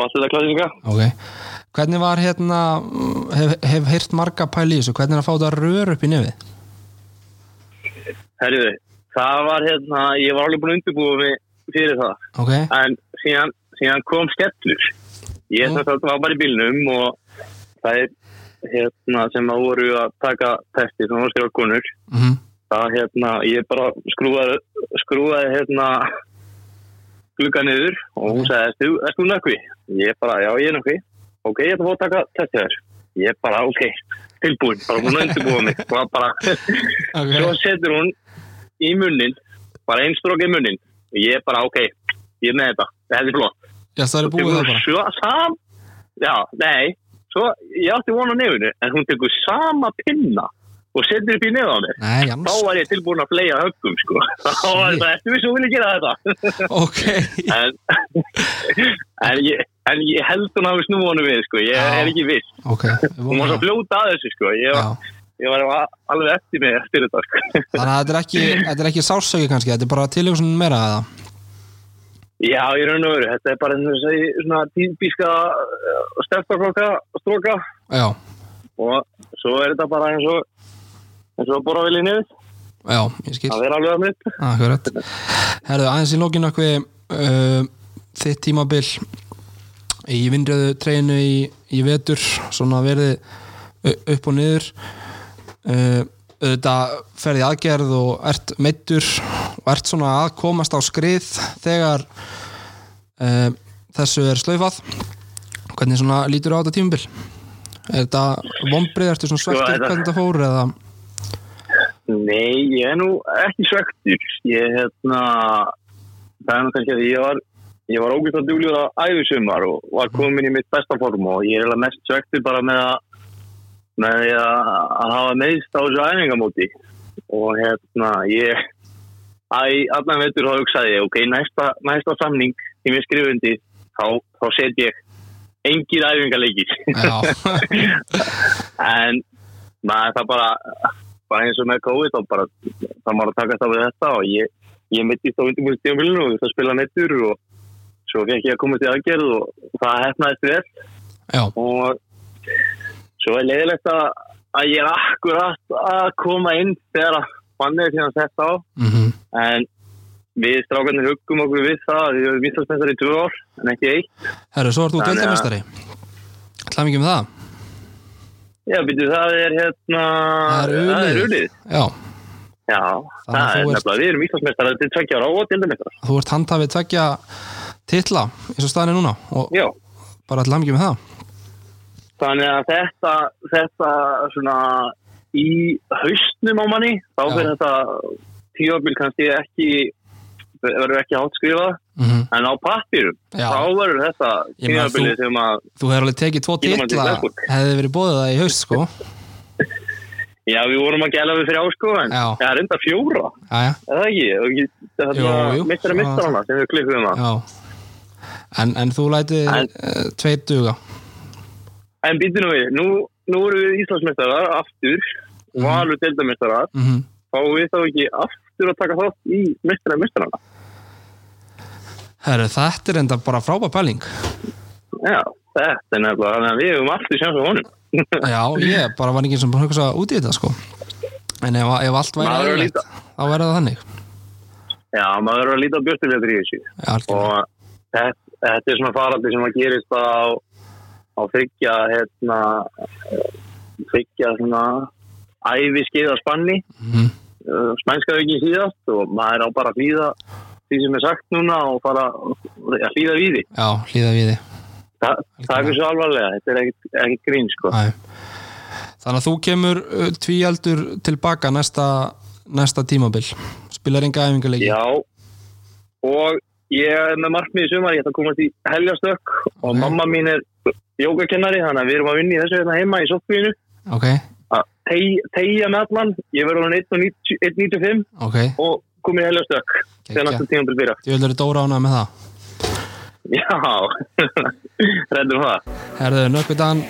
og allt þetta klasinga ok. Hvernig var hérna, hef, hef heyrt marga pæli í þessu, hvernig er að fá þetta rör upp í nefið? Herriði, það var hérna, ég var alveg búin að undirbúa mig fyrir það. Ok, en síðan, síðan kom skellur. Ég Mm. sem sagt var bara í bílnum og það er hérna sem að voru að taka testi sem var skrifa konur. Mhm, það hérna, ég bara skrúaði skrúaði hérna glugga niður og hún sagði, erst þú, erst þú nökkvi? Ég bara, já ég er nökkvi. Ok, ég ætla að fá að taka testi þér. Ég bara, ok, tilbúin, bara búin að undirbúa mig. Bara, ok. Svo setur hún í munnin bara einn strók í munnin og ég bara, ok, ég er með þetta. Þetta er flott. Já, það er búið það bara. svo, sam, já, nei. Svo, ég átti vona nefnu en hún tekur sama pinna og setur upp í nefn á mér Nei, þá var ég tilbúin að fleia höggum sko. þá var þetta, eftir við svo vil ég gera þetta ok en, en, ég, en ég held hún hafi snúinu við sko. ég Já. er ekki viss Ok, við hún var svo það. fljóta að þessu sko. ég, ég var alveg eftir mig eftir þetta sko. þannig að þetta er ekki, þetta er ekki sásöki kannski, þetta er bara tilhjómsun meira eða já, ég raun og veru, þetta er bara svona típiska stefnarklokka stróka Já, og svo er þetta bara eins og og að bora vilja niður já, ég skil. Það er alveg að mitt Akkurat Herðu, aðeins í lókinu okkur uh, þitt tímabil í vindröðu treynu í, í vetur svona verið u- upp og niður. Uh, auðvitað ferði aðgerð og ert meittur og ert svona að komast á skrið þegar uh, þessu er slaufað. Hvernig svona lítur á þetta tímabil? Er þetta vombrið, ertu svona svektur þetta- hvernig þetta fór eða Nei, ég er nú ekki svektur ég hérna það er nú kannski að ég var ég var ógætt að duglur að æfisumar og var komin í mitt besta form og ég er alveg mest svektur bara með að með að, að hafa meðst á þessu æfingamóti. Og hérna ég Æ, allan veitur þá hugsaði ég, ok, næsta, næsta samning sem ég skrifundi, þá, þá set ég engir æfingarleikir. En Nei, það bara, bara eins og með COVID og bara, það var að taka þetta við þetta og ég, ég mittist á undirbúinstíðanbílinu og það spila nettur og svo fekk ég að koma til aðgerð og það hefnaðist vel. Já, og svo er leiðilegt að, að ég er akkurat að koma inn þegar að fannir síðan sett á. Mhm, en við strákarnir huggum okkur við það að við erum vinstalsmestari í tvö ár en ekki eitt. Herru, svo ert þú Þannig að- deildamestari Ætlaðum ekki með það? Já, býtu, það er hérna Það er unnið. Já, Já, það þú er nefnilega, við erum íslandsmestari til tveggja ára og dildamestari. þú ert handhafið tveggja titla eins og staðin er núna og Já, bara ætlaðum ekki með það. Þannig að þetta, þetta svona í haustnum á manni, þá fyrir þetta tíabil kannski ekki verður ekki hátt skrifað mhm, en á pappirum, Já. þá verður þetta þú- sem að Þú hefur alveg tekið tvo Flensburg. hefði verið bóðið það í haust sko já, við vorum að gæla við þrjá sko en Já. það er enda fjóra, Jæja, er það ekki? Og ekki- Það er jú. mistara mistarana sem við klippum það já En, en þú lætið uh, tveir duga En býttu nú við, nú, nú erum við Íslandsmeistarar aftur Mhm. valur deildameistarar mm fáum við þá ekki aftur að taka þátt í meistara meistarana. Herru, þetta er enda bara frábær pæling Já, þetta er nefnilega, þannig að við hefum aftur sjans á honum. Já, ég bara var ekki sem búin að hugsa út í þetta sko En ef, ef allt væri er að líta. þá verður það þannig Já, maður verður að líta á björnstufjöður í þessu. Já, algjörlega. Og þetta, þetta er svona farandi sem að gerist bara á, á þryggja, hérna, þryggja svona æfi skeiða spanni, Mhm. uh, spænska ekki síðast og maður á bara að hlýða því sem er sagt núna og fara að hlýða við því. Já, hlýða við þið Þa, það er ekki svo alvarlega, þetta er ekkert grín sko. Æ. Þannig að þú kemur uh, tvíaldur tilbaka næsta, næsta tímabil. Spilar enga æfingarleiki Já, og ég er með markmið í sumar, ég ætla að komast í helgastökk og Ok. mamma mín er jógakennari, þannig að við erum að vinna í þessu hérna heima í sokkvíinu Ok, að teg- tegja með allan, ég verður hann 1.95 ok. Og komið í helgastökk þegar tíma til byrja. Djöfnir er Dóra ánað með það Já, reddum það. Herðu, nökkviðan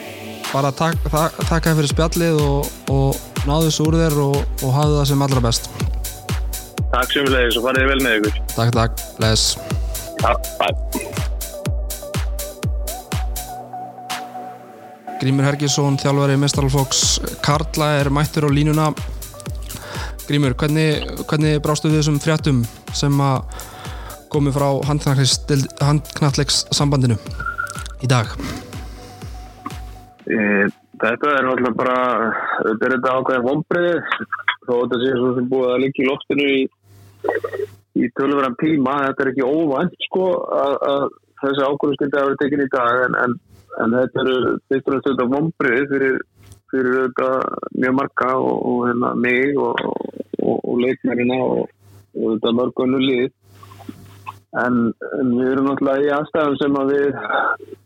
bara tak, tak, þér fyrir spjallið og, og náðu þessu úr þér og, og hafðu það sem allra best Takk sumulegis og farið vel með ykkur. Takk, takk, bless Já, bye. Grímur Hergisson, þjálfari Mestaralfóks Karla er mættur á línuna Grímur, hvernig, hvernig brástu við þessum fréttum sem að komi frá handknallegs sambandinu í dag? Þetta er náttúrulega bara, þetta er þetta ákveðin vombriðið, þó þetta sé svo sem búið að liggja í loftinu í, í tölvöran tíma, þetta er ekki óvænt sko að, að þessi ákveðin skildi að vera tekin í dag en, en, en þetta eru og næst þetta vombriðið fyrir, fyrir þetta mjög marga og, og hérna mig og, og, og leikmærina og, og þetta mörgunnu lið. En, en við erum náttúrulega í aðstæðum sem að við,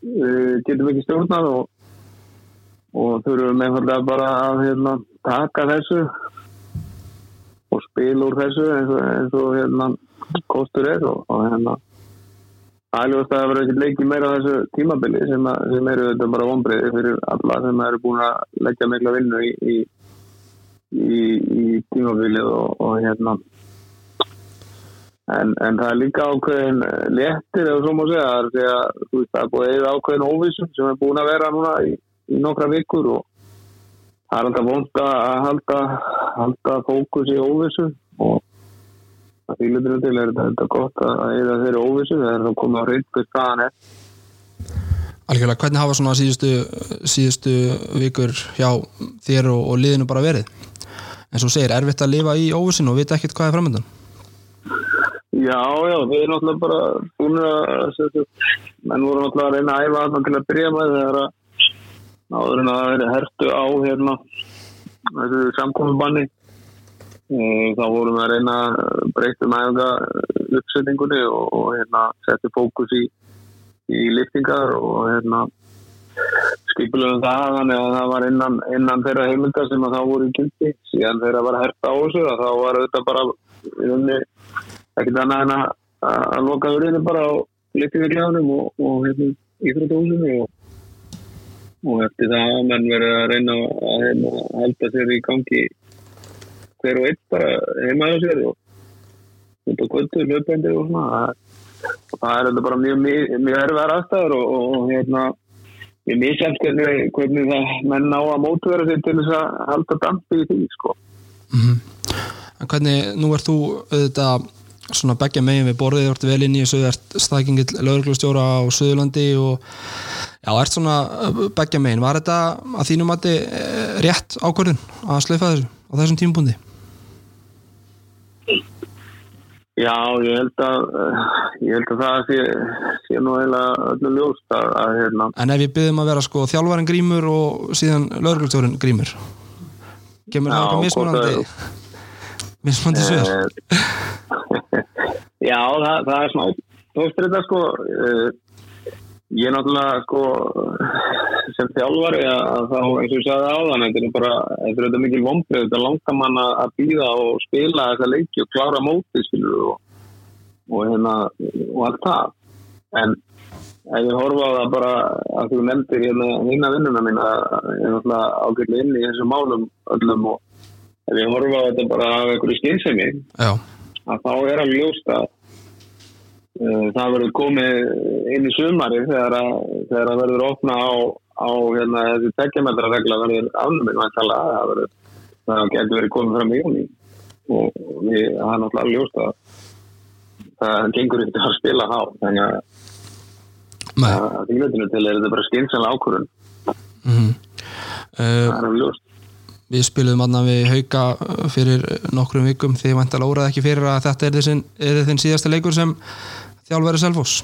við getum ekki stjórnað og og þurfum einfallega bara að hérna, taka þessu og spila úr þessu eins og, eins og hérna, kostur er og, og hérna aðljóðast að það verður ekki leikið meira á þessu tímabili sem, að, sem eru þetta bara vonbreiði fyrir alla sem eru búin að leggja mikla vinnu í, í, í, í tímabilið og, og hérna. En, en það er líka ákveðin léttir eða svo má segja. Það er því að þú veist, það er búin að eða ákveðin óvissum sem er búin að vera núna í í nokkra vikur og það er alltaf vond að halda, halda fókus í óvissu og það fýlutur til er þetta gott að eða þeirri þegar það komið á reynd hvað staðan er Algjörlega, hvernig hafa svona síðustu, síðustu vikur hjá þér og, og liðinu bara verið? En svo segir, erfitt að lifa í óvissin og vita ekkert hvað er framöndan? Já, já, við erum náttúrulega bara búin að menn voru náttúrulega að reyna að æfa þarna til að byrja með þegar að áður en að verið hertu á hérna þessu samkomiðbanni þá vorum við að reyna að breyta með uppsetningunni og, og hérna setja fókus í, í liftingar og hérna skipulum það þannig að það var innan, innan þeirra heimildar sem að það voru í kynnti síðan þeirra var að herta á þessu að þá var þetta bara rauninni ekkert annað en að, að loka urinu bara á liftingarklæðunum og, og hérna íþrótahúsinu og og eftir það hafa menn verið að reyna að hérna, halda sér í gangi hver og einn bara heima á sér og út á kvöldu, löpandi og svona. Það, og það er þetta bara mjög, mjög, erfiðar aðstæður og, og, hérna ég misjæmt hvernig, hvernig það menn ná að mótvera sér til þess að halda dampi í því sko Mhm. En hvernig, nú ert þú auðvitað svona beggja megin við borðið, þú ert vel inn í þessu, ert staðgengill lauruglustjóra á Suðurlandi og já, ert svona beggja megin. Var þetta að þínum mati eh, rétt ákvörðun að slöfa þessu á þessum tímabundi? Já, ég held að eh, ég held að það sé, sé nú eiginlega öllu ljóst að, að hérna En ef ég byggðum að vera sko þjálfarinn grímur og síðan lauruglustjórin grímur, kemur það eitthvað mismunandi, mismunandi sögur? Eh, Já, það, það er smá tókstur þetta sko uh, ég er náttúrulega sko sem þjálfari að, þá eins og ég sagði áðan þetta er bara, þetta er þetta mikil vombrið þetta langar mann að býða og spila þessa leiki og klára móti skilur og, og hérna og allt það. En ég horfa á það bara að þú nefndir hérna hinn að vinnuna mín að ég er náttúrulega ágætlega inn í þessum málum öllum og ef ég horfa á þetta bara af einhverju skynsemi að þá er að uh, það verður komið inn í sumari þegar að, þegar að verður opna á, á hérna, þessi tekjametra regla verður afnuminn það það getur verið komið fram í jóni og við, það er náttúrulega ljóst að það gengur ekki að spila á þannig að, að til er þetta bara skynsanlega ákvörun Mm það uh, er alveg ljóst. við spiluðum aðna við hauka fyrir nokkrum vikum. Því ég væntalega óraði ekki fyrir að þetta er þinn síðasta leikur sem þjálfæri Selfoss?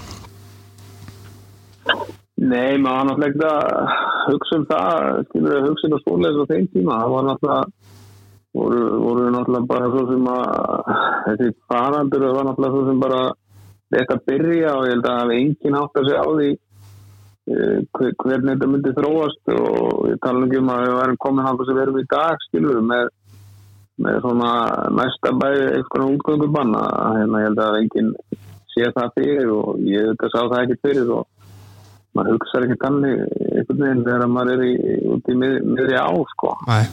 Nei, maður var náttúrulega ekki að hugsa um það, skilur við hugsa um að spónleis á þeim tíma, það var náttúrulega voru, voru náttúrulega bara svo sem að þessi farandur var náttúrulega svo sem bara þetta byrja og ég held að það hefði enginn átt að segja á því hver- hvernig þetta myndi þróast og ég tala ekki um að við værum komin hann sem við erum í dag, skilur með, með svona næsta bæði eitthvað útgöngubanna, hérna ég held að enginn sé það fyrir og ég þetta sá það ekki fyrir og maður hugsaður ekki tannig einhvern veginn þegar maður er í, út í mið, miðri á sko. Nei.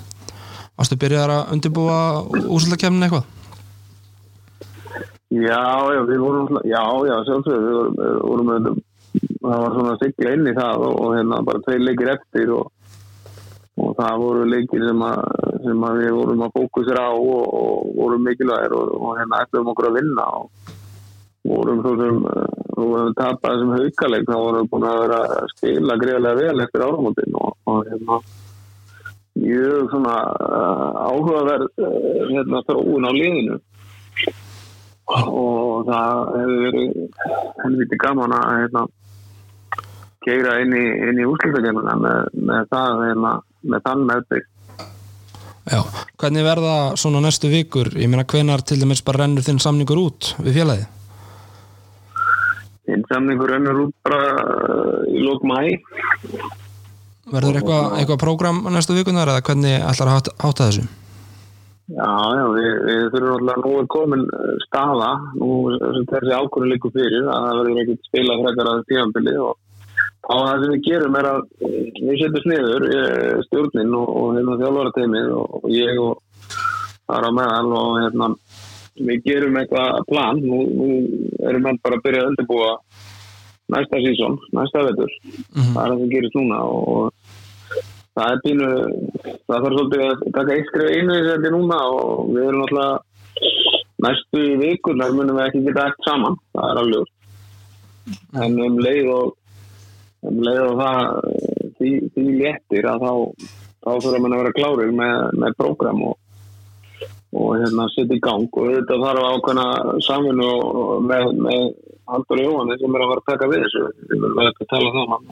Varstu byrjaðar að undirbúa úrslutakefnin eitthvað? Já, já, við vorum já, já, sjálfsögur við vorum, við vorum með það var svona sigla inn í það og, og hérna bara tvei leikir eftir og, og það voru leikir sem að, sem að við vorum að fókusera á og, og vorum mikilvægir og, og hérna ætlum okkur að vinna og vorum svo sem við höfum tapað þessum haukaleik þá vorum við búin að vera að spila greiðlega vel eftir áramótin og, og hérna mjög svona uh, áhugaverð uh, hérna þróun á liðinu og það hefur verið helviti gaman að hérna, keira inn í, inn í úrslutakefnuna með, með það hérna, með þann meðbygg Já. Hvernig verða svona næstu vikur? Ég meina hvenar til dæmis bara rennur þinn samningur út við félagið? Hinn samningur önnur út bara uh, í lók mæ Verður eitthvað eitthva prógram næstu vikunar eða hvernig ætlar að hátta þessu? Já, já, við, við þurfum alltaf nú er komin uh, staða nú sem þessi ákvörðu líku fyrir að það verður ekkert spila frekar að tímanbili og á það sem við gerum er að uh, við setjum sniður stjórnin og, og hérna þjálfarateimið og, og ég og það er á meðal og hérna við gerum eitthvað plan. Nú, nú erum við bara að byrja að undirbúa næsta sísón, næsta vetur. Mhm. það er það sem gerist núna og það er pínu það þarf svolítið að taka eitt skrif einu í þetta núna og við erum alltaf næstu vikur þar munum við ekki geta eftir saman. Það er alveg en um leið og um leið og það því, því léttir að þá þá þurfa mann að vera klárir með, með prógram og, og hérna setja í gang og þetta þarf ákveðna samvinnu og- með, með Haldur Jóhanni sem er að vera að taka við þessu við verðum að tala saman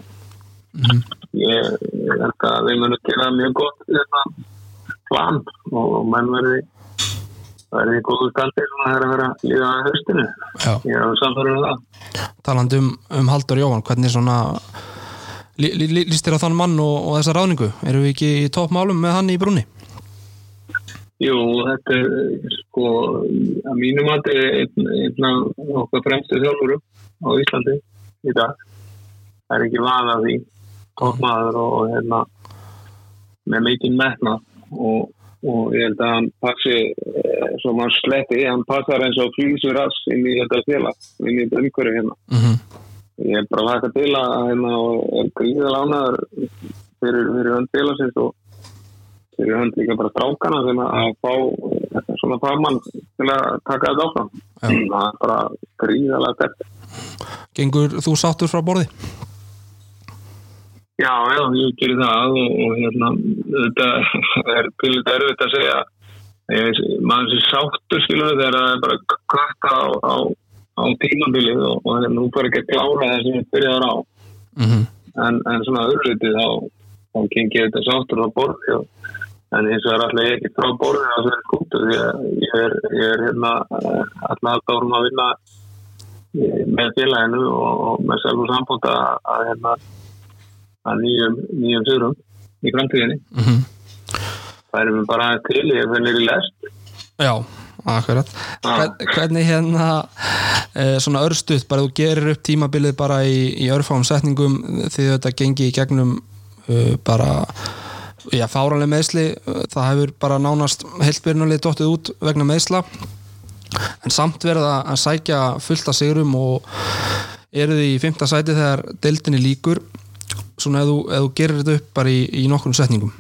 Mhm. ég ég held að við munum gera mjög gott hérna, plan og menn verði verði góðu standi svona þegar að vera að líða að höstinu ég er samfærið með það Talandi um, um Haldur Jóhann, hvernig svona lí, lí, lí- líst þér á þann mann og, og þessa ráningu? Erum við ekki í toppmálum með hann í brúni? Jú, þetta er sko að mínum að einn, einn af okkar fremstu þjálfurum á Íslandi í dag. Það er ekki vaða því. Toppmaður og, og hérna með mikið metna og, og ég held að hann passi eh, svo mann sletti, hann passar eins og flýsur rass inn í þetta félag inn í þetta umhverju hérna. Mm ég er bara að hægt að bila hérna og er gríðilega ánæður fyrir, fyrir hönd félagsins og fyrir hönd líka bara strákana sem að fá eh, svona fagmann til að taka þetta áfram. Það er bara gríðilega stert Gengur þú sáttur frá borði? Já, já, ég gerir það og, og hérna, þetta er pilið erfitt að segja. Ég maður sem sáttur skilur þegar það er bara kvarta á, á, á tímabilið og, og hérna, þú fyrir ekki að klára það sem við byrjaður á. Mm en, en svona öðruleitið þá, þá gengir þetta sáttur á borði og, en eins og er alltaf ekki frá borði á þessari skútu því að ég er, ég er hérna eh, alltaf að árum að vinna eh, með félaginu og, með sjálfur sambúnd að, hérna að nýjum, nýjum sigurum í framtíðinni. -hmm. Það erum við bara til, ég finn í lest. Já, akkurat. Hvern, Hvernig hérna e, svona örstuð, bara þú gerir upp tímabilið bara í, í örfáum setningum því þetta gengi í gegnum uh, bara já, fáranlega meðsli það hefur bara nánast heilt byrjunalið dóttið út vegna meðsla en samt verða að sækja fullt af sigurum og eru því í fymta sæti þegar deildinni líkur svona ef þú, þú gerir þetta upp bara í, í nokkrum setningum.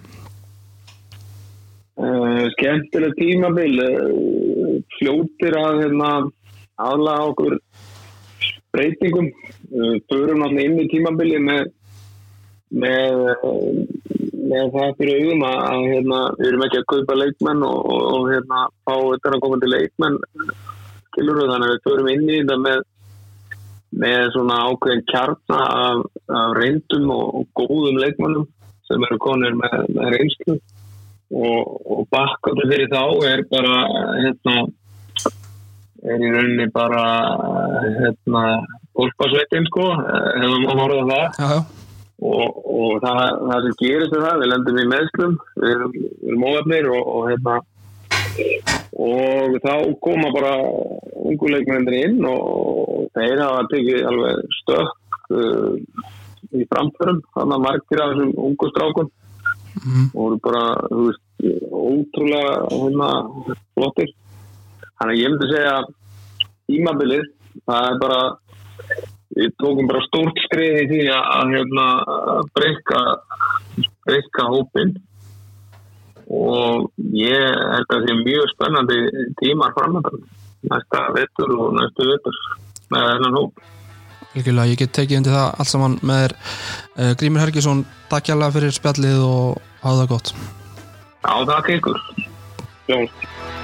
Uh, skemmtileg tímabil, uh, fljótir að hérna aðlaga okkur breytingum. Uh, förum inn í tímabili með, með, með það fyrir augum að, hérna, við erum ekki að kaupa leikmenn og, og, hérna, fá þetta að koma til leikmenn. Skilur við þannig að við förum inn í þetta með með svona ákveðin kjarna af, af reyndum og, og góðum leikmannum sem eru konir með, með reynslu. Og, og bakkandi fyrir þá er bara hérna er í rauninni bara hérna golfasveitin sko. Hefur maður horfað það. Já, já, og, og það, það sem gerist er það við lendum í meðslum við erum, erum óöfnir og, og hérna og þá koma bara unguleikmennir inn og þeir hafa tekið alveg stökk uh, í framförum þannig að margir af þessum ungu strákun Mhm. og voru bara þú veist, ótrúlega hérna, flottir þannig að ég myndi segja tímabilið það er bara við tókum bara stórt skrið í því að, hérna, breyka breyka hópin og ég held að það sé mjög spennandi tímar framöndan næsta vettur og næstu vettur með þennan hóp. Algjörlega, ég get tekið undir það allt saman með þér. Uh, Grímur Hergesson, takk hjálpa fyrir spjallið og hafa það gott. Já, takk ykkur. Sjálf